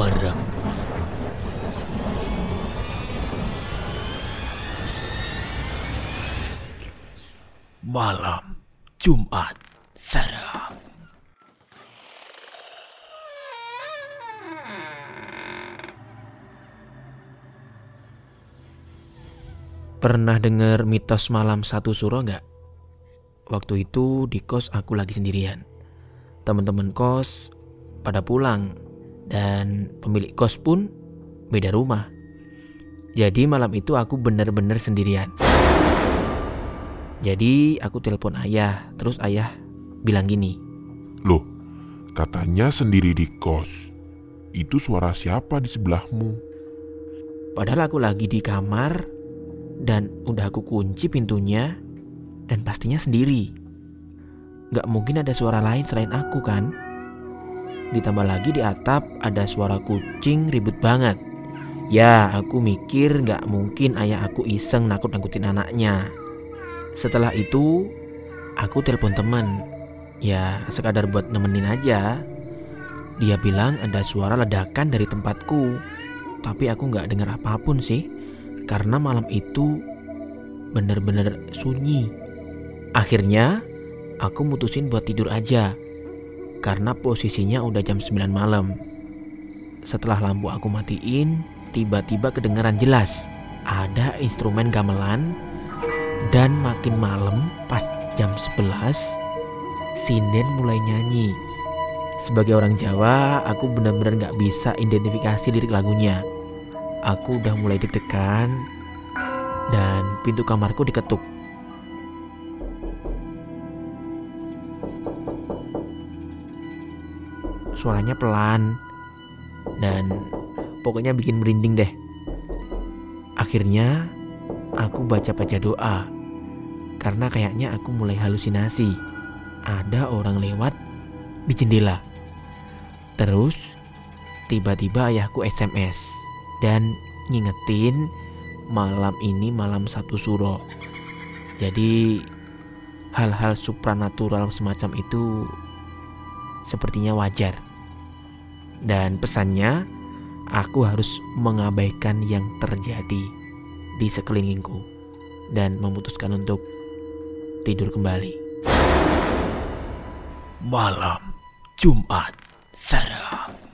merem. Malam Jumat seram. Pernah dengar mitos malam satu suro nggak? Waktu itu di kos aku lagi sendirian. Teman-teman kos pada pulang dan pemilik kos pun beda rumah. Jadi malam itu aku benar-benar sendirian. Jadi aku telepon ayah, terus ayah bilang gini. Loh, katanya sendiri di kos. Itu suara siapa di sebelahmu? Padahal aku lagi di kamar dan udah aku kunci pintunya dan pastinya sendiri. Gak mungkin ada suara lain selain aku kan? Ditambah lagi di atap ada suara kucing ribut banget. Ya, aku mikir gak mungkin ayah aku iseng nakut-nakutin anaknya. Setelah itu, aku telepon teman. Ya, sekadar buat nemenin aja. Dia bilang ada suara ledakan dari tempatku. Tapi aku gak dengar apa pun sih. Karena malam itu bener-bener sunyi. Akhirnya, aku mutusin buat tidur aja. Karena posisinya udah jam 9 malam. Setelah lampu aku matiin, tiba-tiba kedengaran jelas. Ada instrumen gamelan dan makin malam pas jam 11 sinden mulai nyanyi. Sebagai orang Jawa, aku benar-benar gak bisa identifikasi lirik lagunya. Aku udah mulai deg-degan dan pintu kamarku diketuk. Suaranya pelan dan pokoknya bikin merinding deh. Akhirnya aku baca-baca doa karena kayaknya aku mulai halusinasi. Ada orang lewat di jendela. Terus tiba-tiba ayahku SMS dan ngingetin malam ini malam satu suro. Jadi hal-hal supranatural semacam itu sepertinya wajar. Dan pesannya, aku harus mengabaikan yang terjadi di sekelilingku dan memutuskan untuk tidur kembali. Malam Jumat seram.